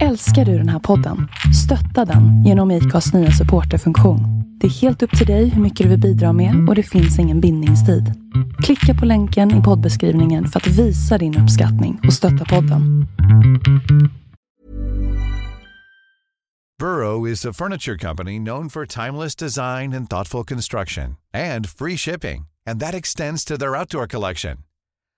Älskar du den här podden? Stötta den genom IKAs nya supporterfunktion. Det är helt upp till dig hur mycket du vill bidra med och det finns ingen bindningstid. Klicka på länken i poddbeskrivningen för att visa din uppskattning och stötta podden. Burrow is a furniture company known for timeless design and thoughtful construction and free shipping, and that extends to their outdoor collection.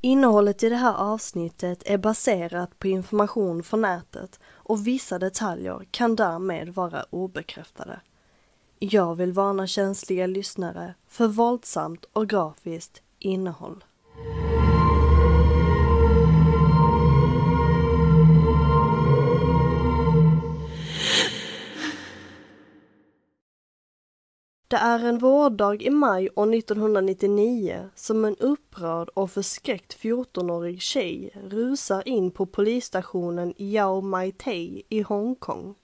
Innehållet i det här avsnittet är baserat på information från nätet och vissa detaljer kan därmed vara obekräftade. Jag vill varna känsliga lyssnare för våldsamt och grafiskt innehåll. Det är en vårdag i maj år 1999 som en upprörd och förskräckt 14-årig tjej rusar in på polisstationen Yao Mai Tei i Hongkong.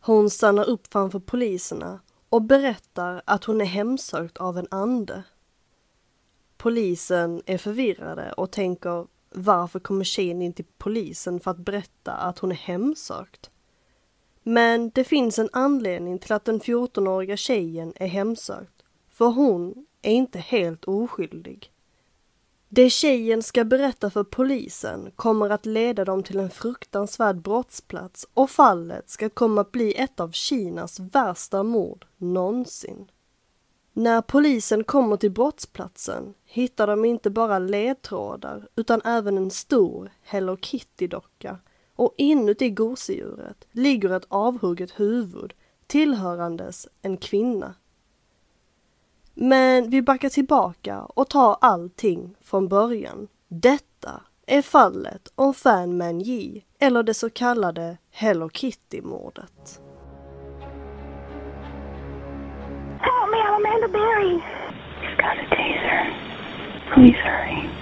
Hon stannar upp framför poliserna och berättar att hon är hemsökt av en ande. Polisen är förvirrade och tänker varför kommer tjejen in till polisen för att berätta att hon är hemsökt? Men det finns en anledning till att den 14-åriga tjejen är hemsökt. För hon är inte helt oskyldig. Det tjejen ska berätta för polisen kommer att leda dem till en fruktansvärd brottsplats och fallet ska komma att bli ett av Kinas värsta mord någonsin. När polisen kommer till brottsplatsen hittar de inte bara ledtrådar utan även en stor Hello Kitty-docka och inuti gosedjuret ligger ett avhugget huvud tillhörandes en kvinna. Men vi backar tillbaka och tar allting från början. Detta är fallet om Fan Man Yi, eller det så kallade Hello Kitty-mordet. Help me, I'm Amanda Berry. He's got a taser. Please hurry.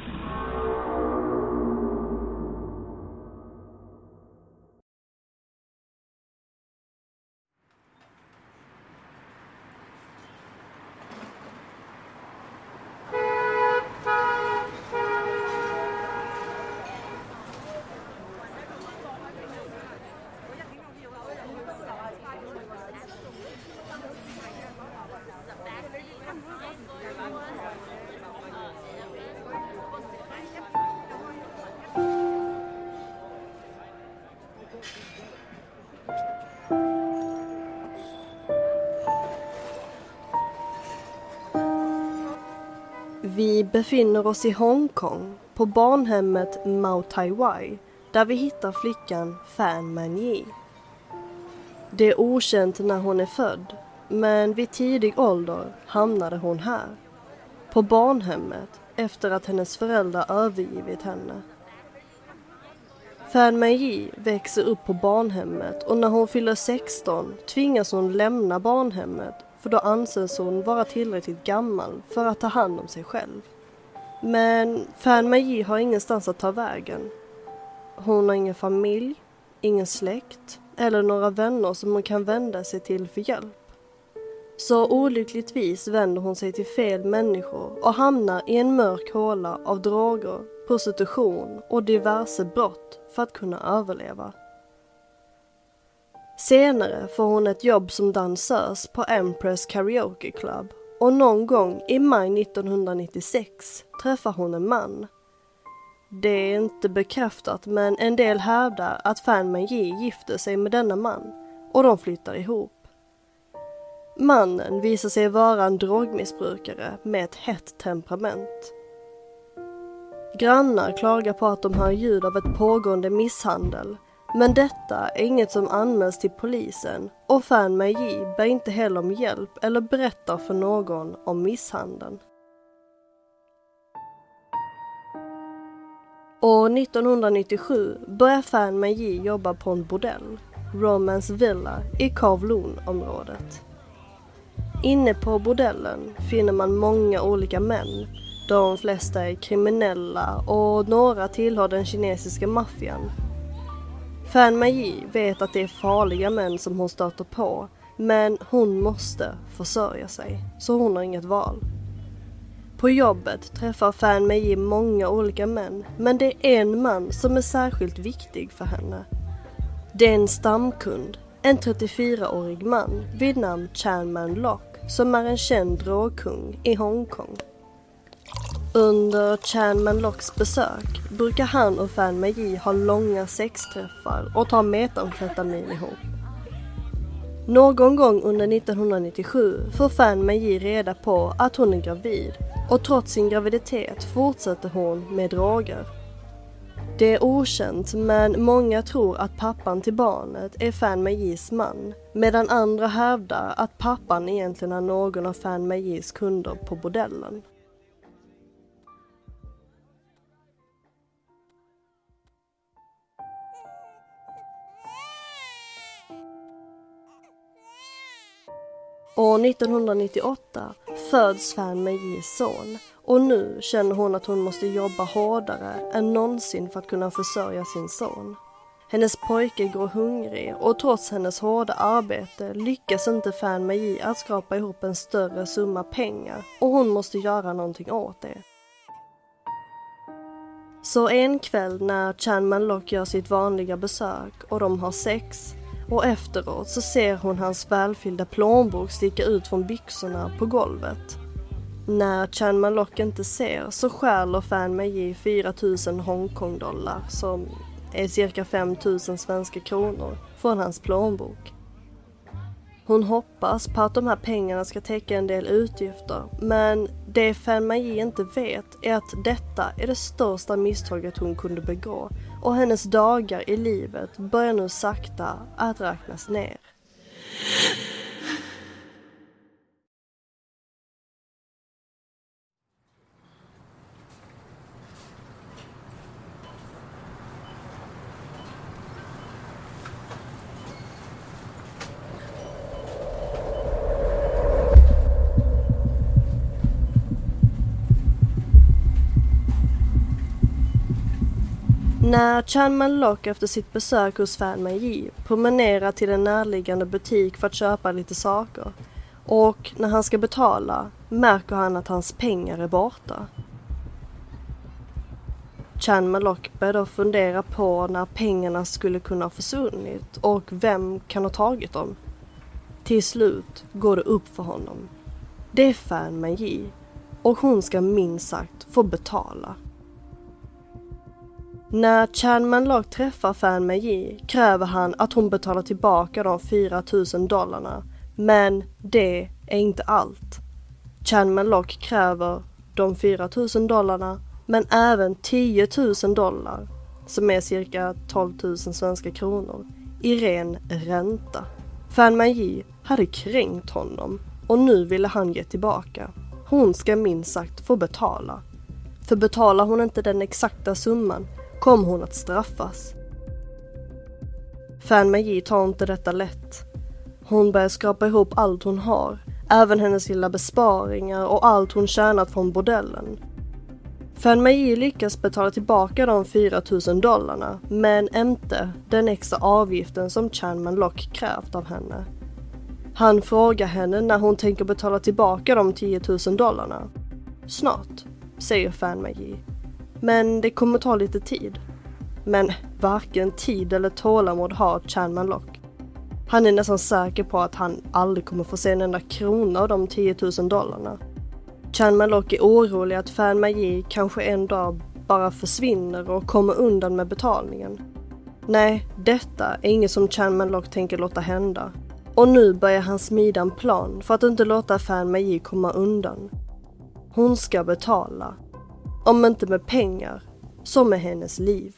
Befinner oss i Hongkong på barnhemmet Mao Tai Wai där vi hittar flickan Fan Man Yi. Det är okänt när hon är född men vid tidig ålder hamnade hon här. På barnhemmet efter att hennes föräldrar övergivit henne. Fan Man Yi växer upp på barnhemmet och när hon fyller 16 tvingas hon lämna barnhemmet för då anses hon vara tillräckligt gammal för att ta hand om sig själv. Men Fan Magi har ingenstans att ta vägen. Hon har ingen familj, ingen släkt eller några vänner som hon kan vända sig till för hjälp. Så olyckligtvis vänder hon sig till fel människor och hamnar i en mörk håla av droger, prostitution och diverse brott för att kunna överleva. Senare får hon ett jobb som dansös på Empress Karaoke Club och någon gång i maj 1996 träffar hon en man. Det är inte bekräftat men en del hävdar att Fan Manji gifter sig med denna man och de flyttar ihop. Mannen visar sig vara en drogmissbrukare med ett hett temperament. Grannar klagar på att de hör ljud av ett pågående misshandel. Men detta är inget som anmäls till polisen och Fan Meiji ber inte heller om hjälp eller berättar för någon om misshandeln. År 1997 börjar Fan Meiji jobba på en bordell, Romance Villa i Kowloon-området. Inne på bordellen finner man många olika män. De flesta är kriminella och några tillhör den kinesiska maffian. Fan Magi vet att det är farliga män som hon stöter på men hon måste försörja sig, så hon har inget val. På jobbet träffar Fan Mei många olika män, men det är en man som är särskilt viktig för henne. Det är en stamkund, en 34-årig man vid namn Chan Man Lock som är en känd drogkung i Hongkong. Under Chanman Locks besök brukar han och Fan Magi ha långa sexträffar och ta metamfetamin ihop. Någon gång under 1997 får Fan Magi reda på att hon är gravid och trots sin graviditet fortsätter hon med droger. Det är okänt men många tror att pappan till barnet är Fan Magis man medan andra hävdar att pappan egentligen är någon av Fan Magis kunder på bordellen. År 1998 föds Fan Meijis son och nu känner hon att hon måste jobba hårdare än någonsin för att kunna försörja sin son. Hennes pojke går hungrig och trots hennes hårda arbete lyckas inte Fan Meiji att skrapa ihop en större summa pengar och hon måste göra någonting åt det. Så en kväll när Chan Manlock gör sitt vanliga besök och de har sex och efteråt så ser hon hans välfyllda plånbok sticka ut från byxorna på golvet. När Chan Malok inte ser så stjäler Fan Meiji 4000 Hongkong-dollar som är cirka 5000 svenska kronor från hans plånbok. Hon hoppas på att de här pengarna ska täcka en del utgifter men det Fan Meiji inte vet är att detta är det största misstaget hon kunde begå och hennes dagar i livet börjar nu sakta att räknas ner. När Chan Man Lock efter sitt besök hos Fan Meiji promenerar till en närliggande butik för att köpa lite saker och när han ska betala märker han att hans pengar är borta. Chan Malok börjar då fundera på när pengarna skulle kunna ha försvunnit och vem kan ha tagit dem. Till slut går det upp för honom. Det är Fan Meiji och hon ska minst sagt få betala. När Chan Manlock träffar Fan Meiji kräver han att hon betalar tillbaka de 4000 dollarna. Men det är inte allt. Chan Manlock kräver de 4000 dollarna men även 10 000 dollar som är cirka 12 000 svenska kronor i ren ränta. Fan Meiji hade kränkt honom och nu ville han ge tillbaka. Hon ska minst sagt få betala. För betalar hon inte den exakta summan kom hon att straffas. Fan Magi tar inte detta lätt. Hon börjar skrapa ihop allt hon har, även hennes lilla besparingar och allt hon tjänat från bordellen. Fan Magi lyckas betala tillbaka de 4000 dollarna, men inte den extra avgiften som Chanman Lock krävt av henne. Han frågar henne när hon tänker betala tillbaka de 10 000 dollarna. Snart, säger Fan Magi. Men det kommer ta lite tid. Men varken tid eller tålamod har Chan Manlock. Han är nästan säker på att han aldrig kommer få se en enda krona av de 10 000 dollarna. Chan Manlock är orolig att Fan Magi kanske en dag bara försvinner och kommer undan med betalningen. Nej, detta är inget som Chan Manlock tänker låta hända. Och nu börjar han smida en plan för att inte låta Fan Magi komma undan. Hon ska betala om inte med pengar, så med hennes liv.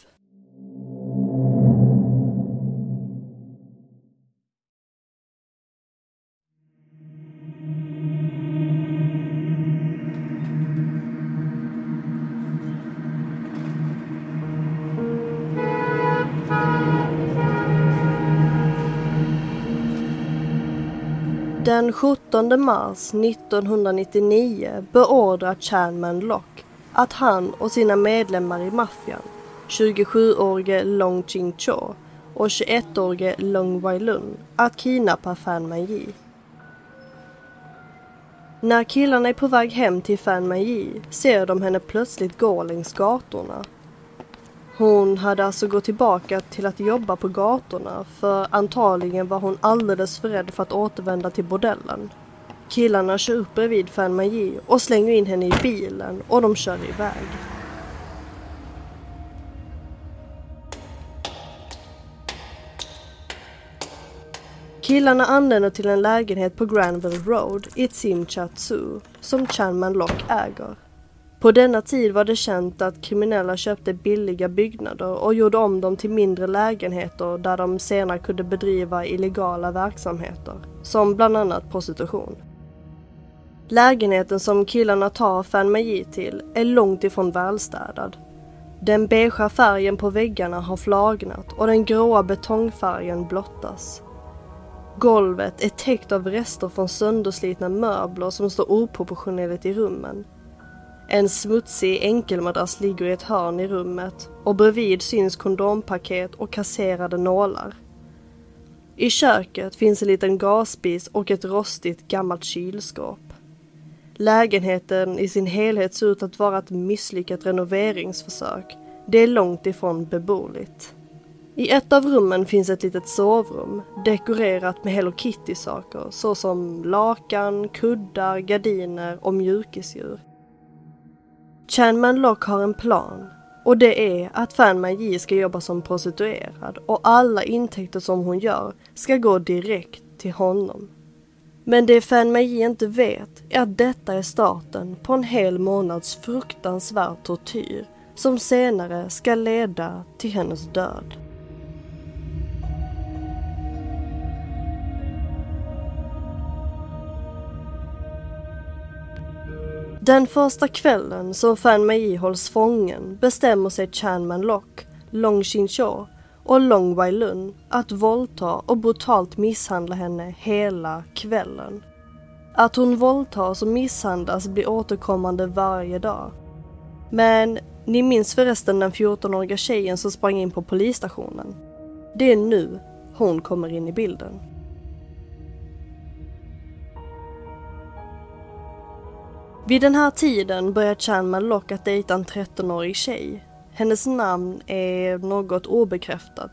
Den 17 mars 1999 beordrar Chanman Lock att han och sina medlemmar i maffian, 27-årige Long Ching Cho och 21-årige Long Wai Lun, att kidnappa Fan Mai När killarna är på väg hem till Fan Mai ser de henne plötsligt gå längs gatorna hon hade alltså gått tillbaka till att jobba på gatorna för antagligen var hon alldeles för rädd för att återvända till bordellen. Killarna kör upp bredvid Fan Magi och slänger in henne i bilen och de kör iväg. Killarna anländer till en lägenhet på Granville Road i Tsim som Chanman Lock äger. På denna tid var det känt att kriminella köpte billiga byggnader och gjorde om dem till mindre lägenheter där de senare kunde bedriva illegala verksamheter, som bland annat prostitution. Lägenheten som killarna tar Fan Magi till är långt ifrån välstädad. Den beigea färgen på väggarna har flagnat och den gråa betongfärgen blottas. Golvet är täckt av rester från sönderslitna möbler som står oproportionerligt i rummen en smutsig enkelmadrass ligger i ett hörn i rummet och bredvid syns kondompaket och kasserade nålar. I köket finns en liten gasspis och ett rostigt gammalt kylskåp. Lägenheten i sin helhet ser ut att vara ett misslyckat renoveringsförsök. Det är långt ifrån beboeligt. I ett av rummen finns ett litet sovrum dekorerat med Hello Kitty-saker såsom lakan, kuddar, gardiner och mjukisdjur. Chanman Lock har en plan och det är att Fan Magi ska jobba som prostituerad och alla intäkter som hon gör ska gå direkt till honom. Men det Fan Magi inte vet är att detta är starten på en hel månads fruktansvärd tortyr som senare ska leda till hennes död. Den första kvällen som Fan Mei hålls fången bestämmer sig Chanman Lock, Long Shin Cho och Long Wai Lun att våldta och brutalt misshandla henne hela kvällen. Att hon våldtas och misshandlas blir återkommande varje dag. Men ni minns förresten den 14-åriga tjejen som sprang in på polisstationen? Det är nu hon kommer in i bilden. Vid den här tiden börjar Chanman Lock att dejta en 13-årig tjej. Hennes namn är något obekräftat.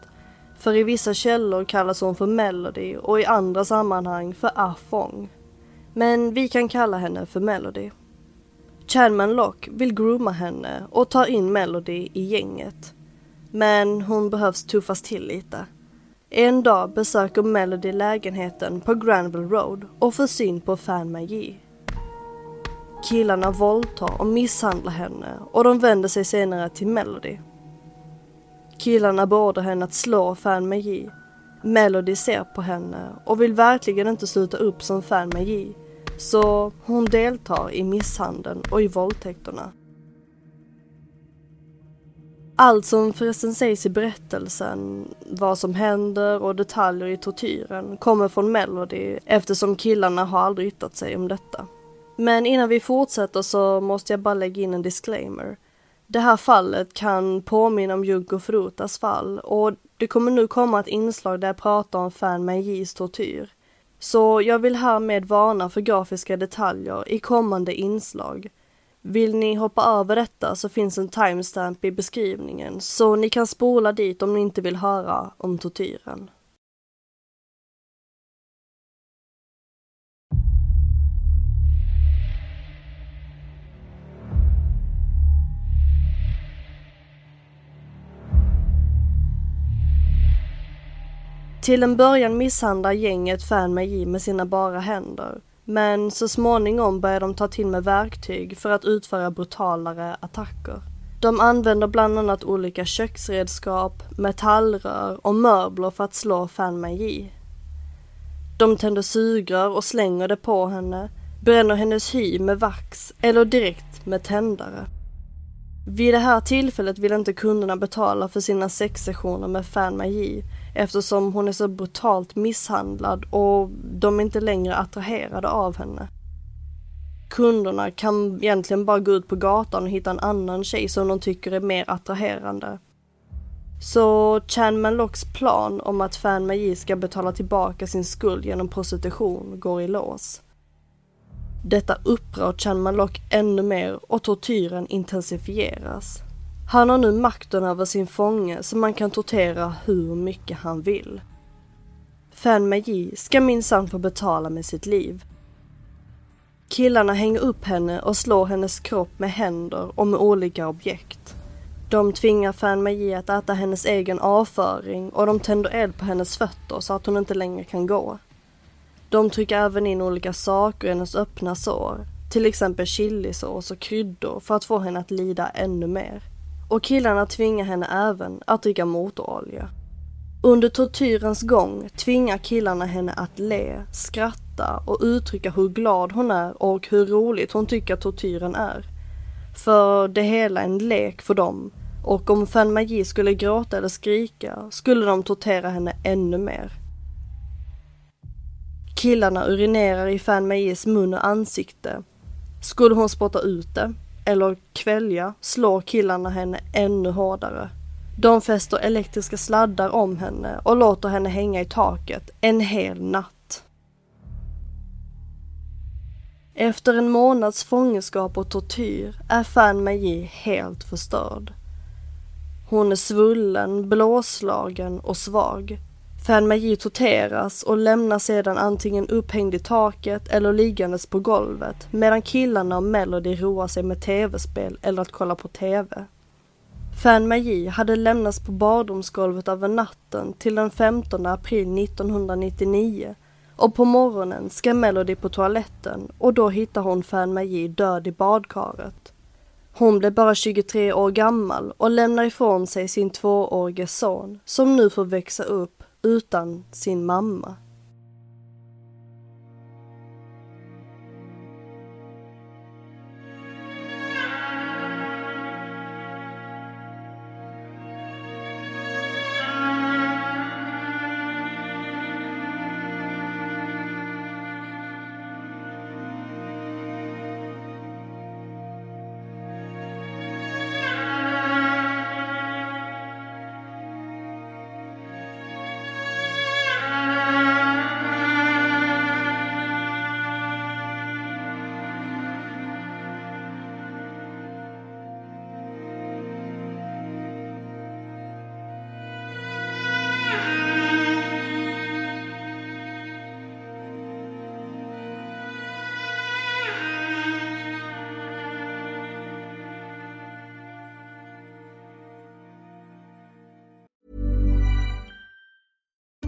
För i vissa källor kallas hon för Melody och i andra sammanhang för Afong. Men vi kan kalla henne för Melody. Chanman Lock vill grooma henne och tar in Melody i gänget. Men hon behövs tuffas till lite. En dag besöker Melody lägenheten på Granville Road och får syn på Fan Magi. Killarna våldtar och misshandlar henne och de vänder sig senare till Melody. Killarna beordrar henne att slå Fan Magi. Melody ser på henne och vill verkligen inte sluta upp som Fan Magi. Så hon deltar i misshandeln och i våldtäkterna. Allt som förresten sägs i berättelsen, vad som händer och detaljer i tortyren kommer från Melody eftersom killarna har aldrig yttrat sig om detta. Men innan vi fortsätter så måste jag bara lägga in en disclaimer. Det här fallet kan påminna om Junko Frutas fall och det kommer nu komma ett inslag där jag pratar om Fan Meijis tortyr. Så jag vill härmed varna för grafiska detaljer i kommande inslag. Vill ni hoppa över detta så finns en timestamp i beskrivningen så ni kan spola dit om ni inte vill höra om tortyren. Till en början misshandlar gänget Fan Magi med sina bara händer. Men så småningom börjar de ta till med verktyg för att utföra brutalare attacker. De använder bland annat olika köksredskap, metallrör och möbler för att slå Fan Magi. De tänder sugrör och slänger det på henne, bränner hennes hy med vax eller direkt med tändare. Vid det här tillfället vill inte kunderna betala för sina sexsessioner med Fan Magi eftersom hon är så brutalt misshandlad och de är inte längre attraherade av henne. Kunderna kan egentligen bara gå ut på gatan och hitta en annan tjej som de tycker är mer attraherande. Så Chan Manlocks plan om att Fan Magi ska betala tillbaka sin skuld genom prostitution går i lås. Detta upprör man dock ännu mer och tortyren intensifieras. Han har nu makten över sin fånge så man kan tortera hur mycket han vill. Fan Magi ska minsann få betala med sitt liv. Killarna hänger upp henne och slår hennes kropp med händer och med olika objekt. De tvingar Fan Magi att äta hennes egen avföring och de tänder eld på hennes fötter så att hon inte längre kan gå. De trycker även in olika saker i hennes öppna sår, till exempel chilisås och kryddor för att få henne att lida ännu mer. Och killarna tvingar henne även att dricka motorolja. Under tortyrens gång tvingar killarna henne att le, skratta och uttrycka hur glad hon är och hur roligt hon tycker att tortyren är. För det hela är en lek för dem och om Fan Magi skulle gråta eller skrika skulle de tortera henne ännu mer. Killarna urinerar i Fan Magis mun och ansikte. Skulle hon spotta ut det, eller kvälja, slår killarna henne ännu hårdare. De fäster elektriska sladdar om henne och låter henne hänga i taket en hel natt. Efter en månads fångenskap och tortyr är Fan Maji helt förstörd. Hon är svullen, blåslagen och svag. Fan Magi torteras och lämnas sedan antingen upphängd i taket eller liggandes på golvet medan killarna och Melody roar sig med tv-spel eller att kolla på tv. Fan Magi hade lämnats på badrumsgolvet över natten till den 15 april 1999 och på morgonen ska Melody på toaletten och då hittar hon Fan Magi död i badkaret. Hon blev bara 23 år gammal och lämnar ifrån sig sin tvåårige son som nu får växa upp utan sin mamma.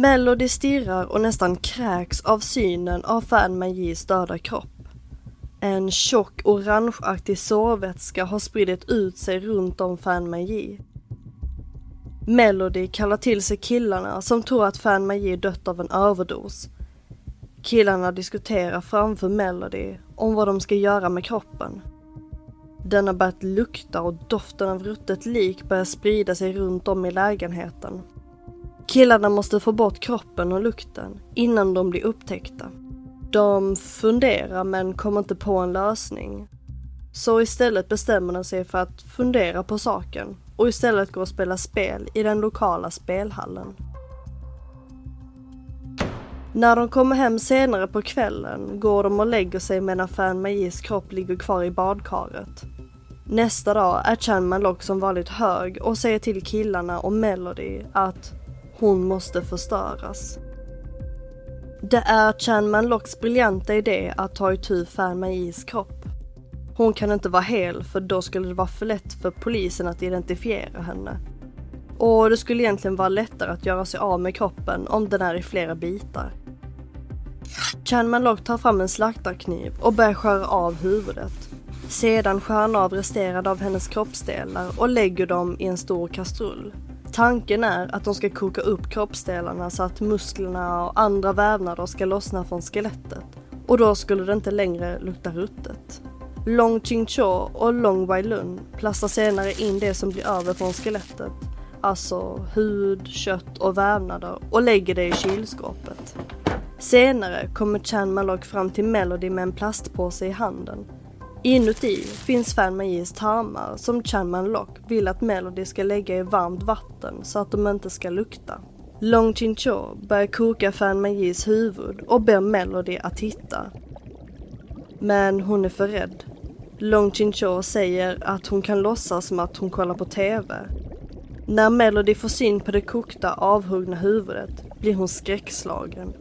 Melody stirrar och nästan kräks av synen av Fan Magis döda kropp. En tjock orangeaktig sårvätska har spridit ut sig runt om Fan Magi. Melody kallar till sig killarna som tror att Fan Magi dött av en överdos. Killarna diskuterar framför Melody om vad de ska göra med kroppen. Den har börjat lukta och doften av ruttet lik börjar sprida sig runt om i lägenheten. Killarna måste få bort kroppen och lukten innan de blir upptäckta. De funderar men kommer inte på en lösning. Så istället bestämmer de sig för att fundera på saken och istället gå och spela spel i den lokala spelhallen. När de kommer hem senare på kvällen går de och lägger sig medan Fan Magis kropp ligger kvar i badkaret. Nästa dag är Chan Manlock som vanligt hög och säger till killarna och Melody att hon måste förstöras. Det är Chan Manlocks briljanta idé att ta itu Fan Mais kropp. Hon kan inte vara hel för då skulle det vara för lätt för polisen att identifiera henne. Och det skulle egentligen vara lättare att göra sig av med kroppen om den är i flera bitar. Chan Manlock tar fram en slaktarkniv och börjar skära av huvudet. Sedan skär han av resterande av hennes kroppsdelar och lägger dem i en stor kastrull. Tanken är att de ska koka upp kroppsdelarna så att musklerna och andra vävnader ska lossna från skelettet. Och då skulle det inte längre lukta ruttet. Long Ching Cho och Long Wai Lun plastar senare in det som blir över från skelettet. Alltså hud, kött och vävnader och lägger det i kylskåpet. Senare kommer Chan Malok fram till Melody med en plastpåse i handen. Inuti finns Fan tarmar som Chan Lock vill att Melody ska lägga i varmt vatten så att de inte ska lukta. Long Chin Cho börjar koka Fan huvud och ber Melody att titta. Men hon är för rädd. Long Chin Cho säger att hon kan låtsas som att hon kollar på TV. När Melody får syn på det kokta avhuggna huvudet blir hon skräckslagen.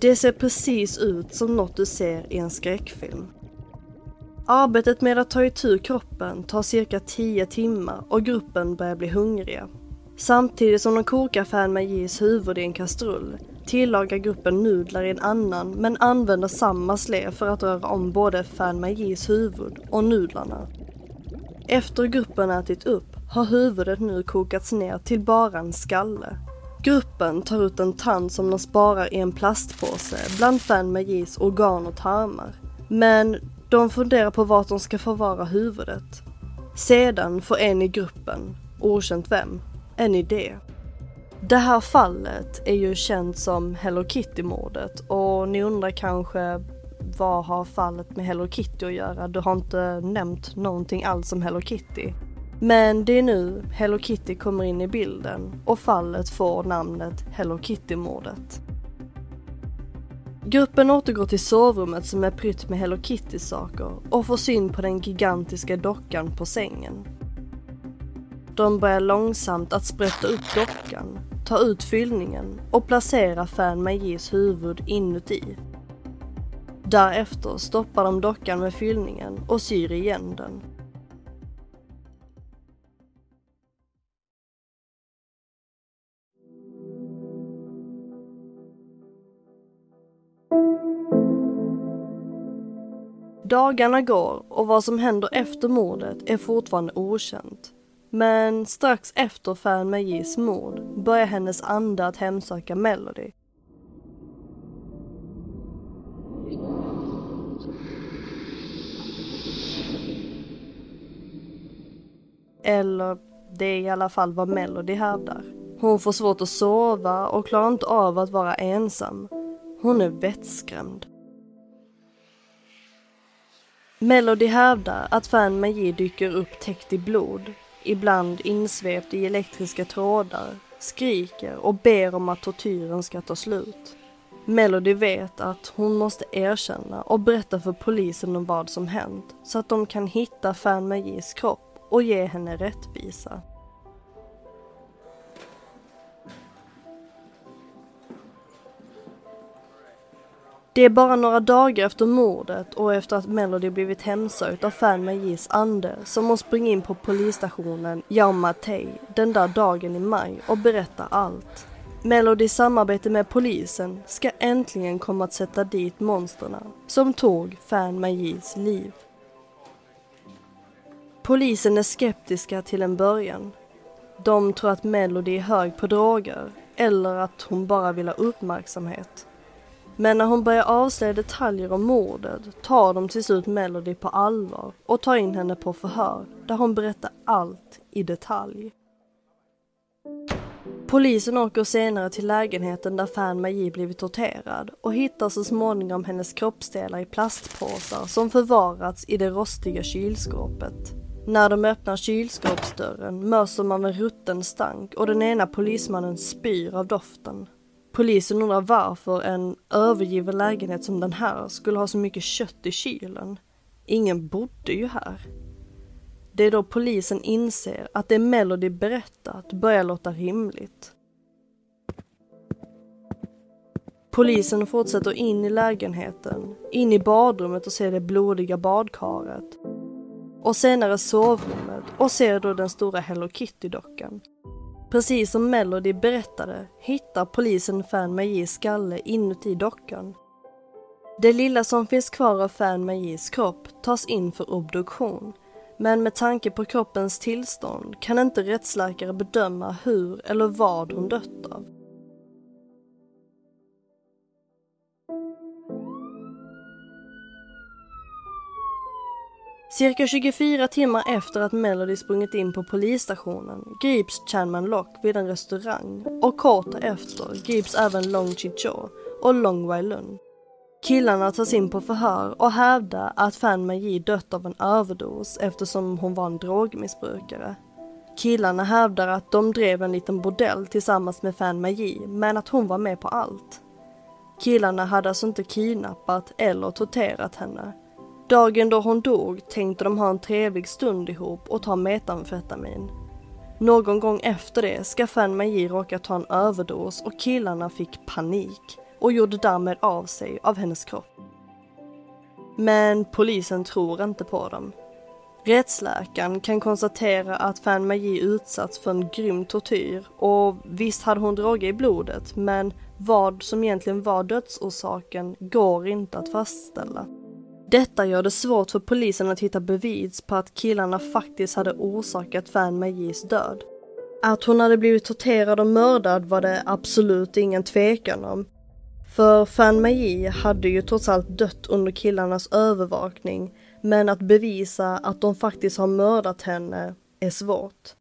Det ser precis ut som något du ser i en skräckfilm. Arbetet med att ta itu kroppen tar cirka 10 timmar och gruppen börjar bli hungriga. Samtidigt som de kokar Fan Magis huvud i en kastrull tillagar gruppen nudlar i en annan men använder samma slev för att röra om både Fan Magis huvud och nudlarna. Efter gruppen ätit upp har huvudet nu kokats ner till bara en skalle. Gruppen tar ut en tand som de sparar i en plastpåse bland Fan Magis organ och tarmar. Men de funderar på vart de ska förvara huvudet. Sedan får en i gruppen, okänt vem, en idé. Det här fallet är ju känt som Hello Kitty-mordet och ni undrar kanske vad har fallet med Hello Kitty att göra? Du har inte nämnt någonting alls om Hello Kitty. Men det är nu Hello Kitty kommer in i bilden och fallet får namnet Hello Kitty-mordet. Gruppen återgår till sovrummet som är prytt med Hello Kitty-saker och får syn på den gigantiska dockan på sängen. De börjar långsamt att sprätta upp dockan, ta ut fyllningen och placera Fan Magis huvud inuti. Därefter stoppar de dockan med fyllningen och syr igen den. Dagarna går och vad som händer efter mordet är fortfarande okänt. Men strax efter Fan Magis mord börjar hennes ande att hemsöka Melody. Eller det är i alla fall vad Melody hävdar. Hon får svårt att sova och klarar inte av att vara ensam. Hon är vettskrämd. Melody hävdar att Fan Magi dyker upp täckt i blod, ibland insvept i elektriska trådar, skriker och ber om att tortyren ska ta slut. Melody vet att hon måste erkänna och berätta för polisen om vad som hänt så att de kan hitta Fan Magis kropp och ge henne rättvisa. Det är bara några dagar efter mordet och efter att Melody blivit hemsökt av Fan Magis ande som hon springer in på polisstationen Yau den där dagen i maj och berättar allt. Melodys samarbete med polisen ska äntligen komma att sätta dit monsterna som tog Fan Magis liv. Polisen är skeptiska till en början. De tror att Melody är hög på droger eller att hon bara vill ha uppmärksamhet. Men när hon börjar avslöja detaljer om mordet tar de till slut Melody på allvar och tar in henne på förhör där hon berättar allt i detalj. Polisen åker senare till lägenheten där Fan Magi blivit torterad och hittar så småningom hennes kroppsdelar i plastpåsar som förvarats i det rostiga kylskåpet. När de öppnar kylskåpsdörren möts de av en rutten stank och den ena polismannen spyr av doften. Polisen undrar varför en övergiven lägenhet som den här skulle ha så mycket kött i kylen. Ingen bodde ju här. Det är då polisen inser att det Melody berättat börjar låta rimligt. Polisen fortsätter in i lägenheten, in i badrummet och ser det blodiga badkaret. Och senare sovrummet och ser då den stora Hello Kitty-dockan. Precis som Melody berättade hittar polisen Fan Magis skalle inuti dockan. Det lilla som finns kvar av Fan Magis kropp tas in för obduktion men med tanke på kroppens tillstånd kan inte rättsläkare bedöma hur eller vad hon dött av. Cirka 24 timmar efter att Melody sprungit in på polisstationen grips Chanman Lock vid en restaurang och kort därefter grips även Long Chi Cho och Long Wai Lun. Killarna tas in på förhör och hävdar att Fan Maji dött av en överdos eftersom hon var en drogmissbrukare. Killarna hävdar att de drev en liten bordell tillsammans med Fan Maji men att hon var med på allt. Killarna hade alltså inte kidnappat eller torterat henne. Dagen då hon dog tänkte de ha en trevlig stund ihop och ta metamfetamin. Någon gång efter det ska Fan Magi råka ta en överdos och killarna fick panik och gjorde därmed av sig av hennes kropp. Men polisen tror inte på dem. Rättsläkaren kan konstatera att Fan Magi utsatts för en grym tortyr och visst hade hon droger i blodet men vad som egentligen var dödsorsaken går inte att fastställa. Detta gör det svårt för polisen att hitta bevis på att killarna faktiskt hade orsakat Fan Magis död. Att hon hade blivit torterad och mördad var det absolut ingen tvekan om. För Fan Magi hade ju trots allt dött under killarnas övervakning, men att bevisa att de faktiskt har mördat henne är svårt.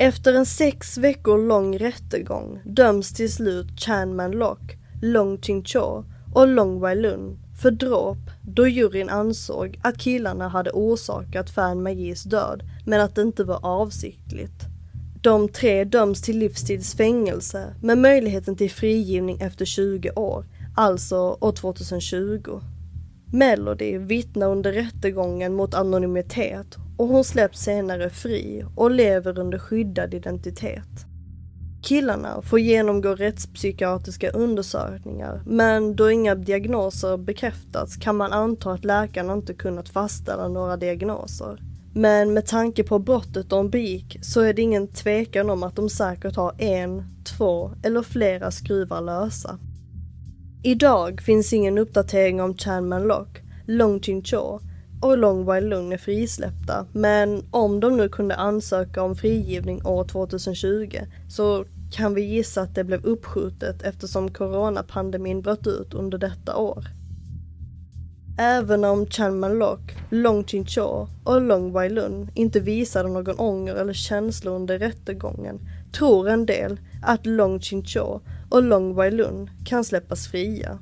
Efter en sex veckor lång rättegång döms till slut Chan Man Lok, Long Ching Cho och Long Wai Lun för dråp då juryn ansåg att killarna hade orsakat Fan Magis död men att det inte var avsiktligt. De tre döms till livstidsfängelse med möjligheten till frigivning efter 20 år, alltså år 2020. Melody vittnar under rättegången mot anonymitet och hon släpps senare fri och lever under skyddad identitet. Killarna får genomgå rättspsykiatriska undersökningar men då inga diagnoser bekräftats kan man anta att läkarna inte kunnat fastställa några diagnoser. Men med tanke på brottet de begick så är det ingen tvekan om att de säkert har en, två eller flera skruvar lösa. Idag finns ingen uppdatering om Chan Man Lock, Long Chin Cho och Long Wai Lung är frisläppta. Men om de nu kunde ansöka om frigivning år 2020 så kan vi gissa att det blev uppskjutet eftersom coronapandemin bröt ut under detta år. Även om Chan Manlock, Long Chin Cho och Long Wai Lun inte visade någon ånger eller känslor under rättegången tror en del att Long Chin Cho och Long Wai Lun kan släppas fria.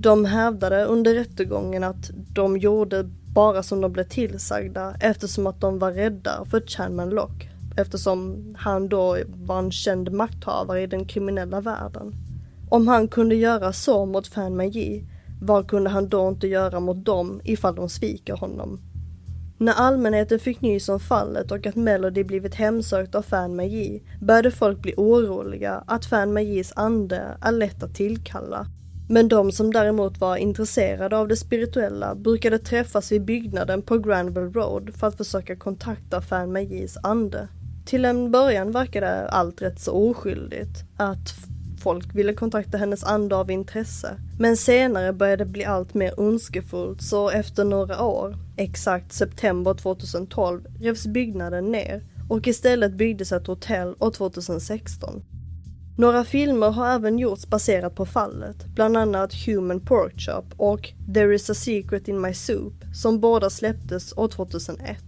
De hävdade under rättegången att de gjorde bara som de blev tillsagda eftersom att de var rädda för Chanman Lock eftersom han då var en känd makthavare i den kriminella världen. Om han kunde göra så mot Fan Magi, vad kunde han då inte göra mot dem ifall de sviker honom? När allmänheten fick nys om fallet och att Melody blivit hemsökt av Fan Magi började folk bli oroliga att Fan Magis ande är lätt att tillkalla. Men de som däremot var intresserade av det spirituella brukade träffas vid byggnaden på Granville Road för att försöka kontakta Fan Magis ande. Till en början verkade allt rätt så oskyldigt. Att folk ville kontakta hennes ande av intresse. Men senare började det bli allt mer ondskefullt så efter några år, exakt september 2012, revs byggnaden ner och istället byggdes ett hotell år 2016. Några filmer har även gjorts baserat på fallet, bland annat Human Pork Chop och There is a secret in my soup som båda släpptes år 2001.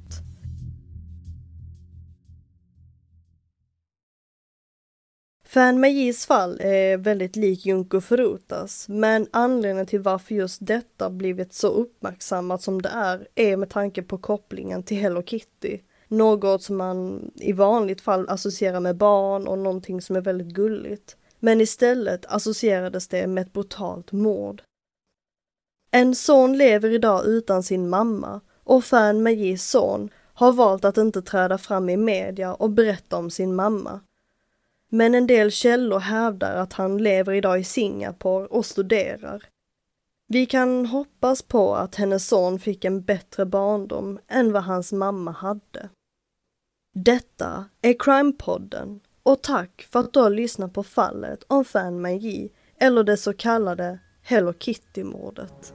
Fan Magis fall är väldigt lik Junko Furutas, men anledningen till varför just detta blivit så uppmärksammat som det är, är med tanke på kopplingen till Hello Kitty. Något som man i vanligt fall associerar med barn och någonting som är väldigt gulligt. Men istället associerades det med ett brutalt mord. En son lever idag utan sin mamma och Fan Magis son har valt att inte träda fram i media och berätta om sin mamma. Men en del källor hävdar att han lever idag i Singapore och studerar. Vi kan hoppas på att hennes son fick en bättre barndom än vad hans mamma hade. Detta är Crime-podden och tack för att du har lyssnat på fallet om Fan Magi eller det så kallade Hello Kitty-mordet.